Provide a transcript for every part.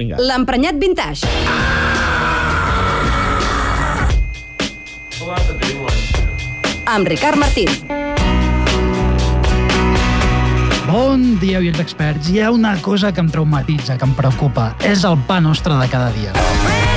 Vinga. L'emprenyat vintage. Amb Ricard Martín. Bon dia, oients experts. Hi ha una cosa que em traumatitza, que em preocupa. És el pa nostre de cada dia. Escoltem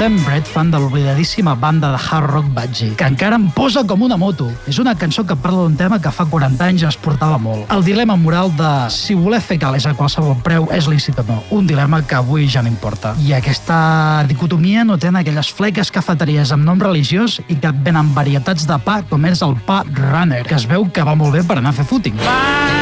Bread Fan de l'oblidadíssima banda de hard rock Budgie, que encara em posa com una moto. És una cançó que parla d'un tema que fa 40 anys es portava molt. El dilema moral de si voler fer calés a qualsevol preu és lícit o no. Un dilema que avui ja no importa. I aquesta dicotomia no té aquelles fleques cafeteries amb nom religiós i que venen varietats de pa com és el pa runner, que es veu que va molt bé per anar a fer footing. Com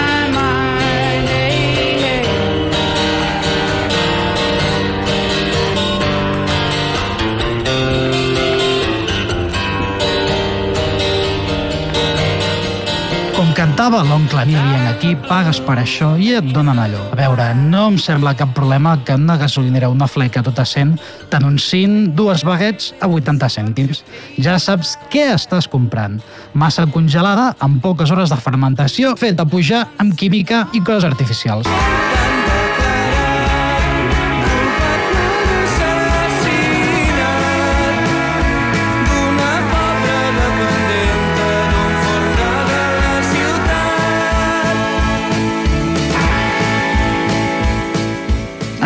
cantava l'oncle Nilien aquí, pagues per això i et donen allò. A veure, no em sembla cap problema que en una gasolinera una fleca tota 100 t'anunciïn dues baguets a 80 cèntims. Ja saps què estàs comprant. Massa congelada amb poques hores de fermentació feta pujar amb química i coses artificials.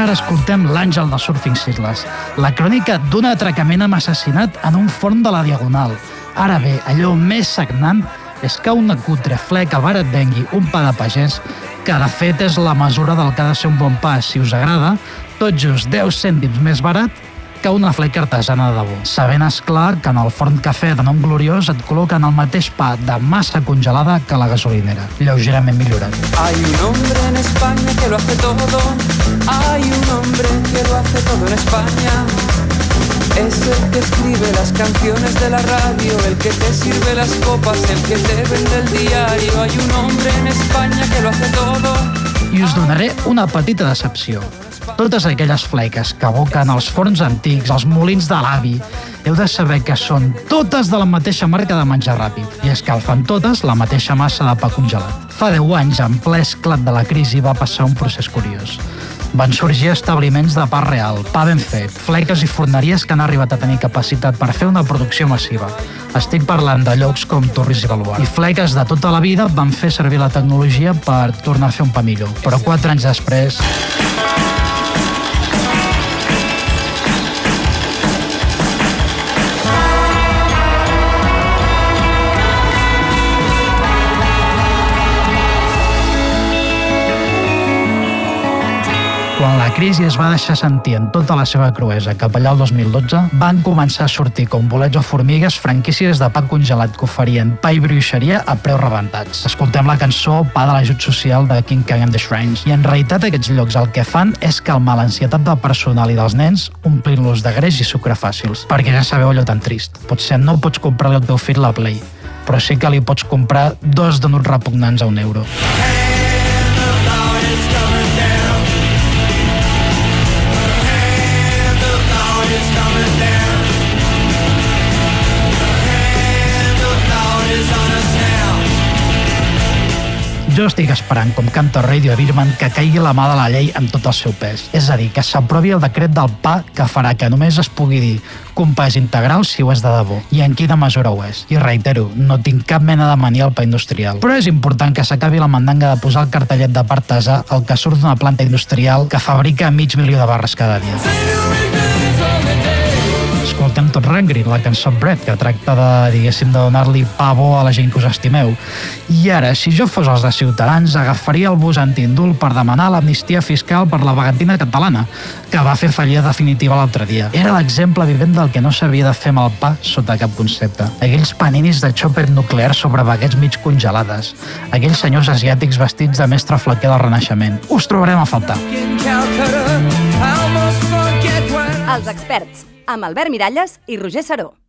Ara escoltem l'àngel del Surfing Seedless, la crònica d'un atracament amb assassinat en un forn de la Diagonal. Ara bé, allò més sagnant és que una cutre fleca bar et vengui un pa de pagès que de fet és la mesura del que ha de ser un bon pa, si us agrada, tot just 10 cèntims més barat que una fleca artesana de debò. Sabent, esclar, que en el forn cafè de nom gloriós et col·loquen el mateix pa de massa congelada que la gasolinera, lleugerament millorat. Hay un hombre en España que lo hace todo. Hay un hombre que lo hace todo en España. Es el que escribe las canciones de la radio, el que te sirve las copas, el que te vende el diario. Hay un hombre en España que lo hace todo. I us donaré una petita decepció. Totes aquelles fleques que aboquen els forns antics, els molins de l'avi, heu de saber que són totes de la mateixa marca de menjar ràpid i escalfen totes la mateixa massa de pa congelat. Fa 10 anys, en ple esclat de la crisi, va passar un procés curiós. Van sorgir establiments de pa real, pa ben fet, fleques i forneries que han arribat a tenir capacitat per fer una producció massiva. Estic parlant de llocs com Torres i Baluart. I fleques de tota la vida van fer servir la tecnologia per tornar a fer un pa millor. Però quatre anys després... Quan la crisi es va deixar sentir en tota la seva cruesa cap allà al 2012, van començar a sortir com bolets o formigues franquícies de pa congelat que oferien pa i bruixeria a preus rebentats. Escoltem la cançó Pa de l'ajut social de King Kong and the Shrines. I en realitat aquests llocs el que fan és calmar l'ansietat del personal i dels nens omplint-los de greix i sucre fàcils. Perquè ja sabeu allò tan trist. Potser no pots comprar-li al teu fill la Play, però sí que li pots comprar dos donuts repugnants a un euro. Jo estic esperant, com canta Radio Birman, que caigui la mà de la llei amb tot el seu pes. És a dir, que s'aprovi el decret del pa que farà que només es pugui dir és integral si ho és de debò. I en quina mesura ho és. I reitero, no tinc cap mena de mania al pa industrial. Però és important que s'acabi la mandanga de posar el cartellet de partesà el que surt d'una planta industrial que fabrica mig milió de barres cada dia. Escoltem tot Rangri, la cançó Bread, que tracta de, diguéssim, de donar-li pa bo a la gent que us estimeu. I ara, si jo fos els de Ciutadans, agafaria el bus antindult per demanar l'amnistia fiscal per la vagantina catalana, que va fer fallida definitiva l'altre dia. Era l'exemple vivent del que no s'havia de fer amb el pa sota cap concepte. Aquells paninis de xòper nuclear sobre baguets mig congelades. Aquells senyors asiàtics vestits de mestre flaquer del Renaixement. Us trobarem a faltar. Calcutta, Els experts, amb Albert Miralles i Roger Saró.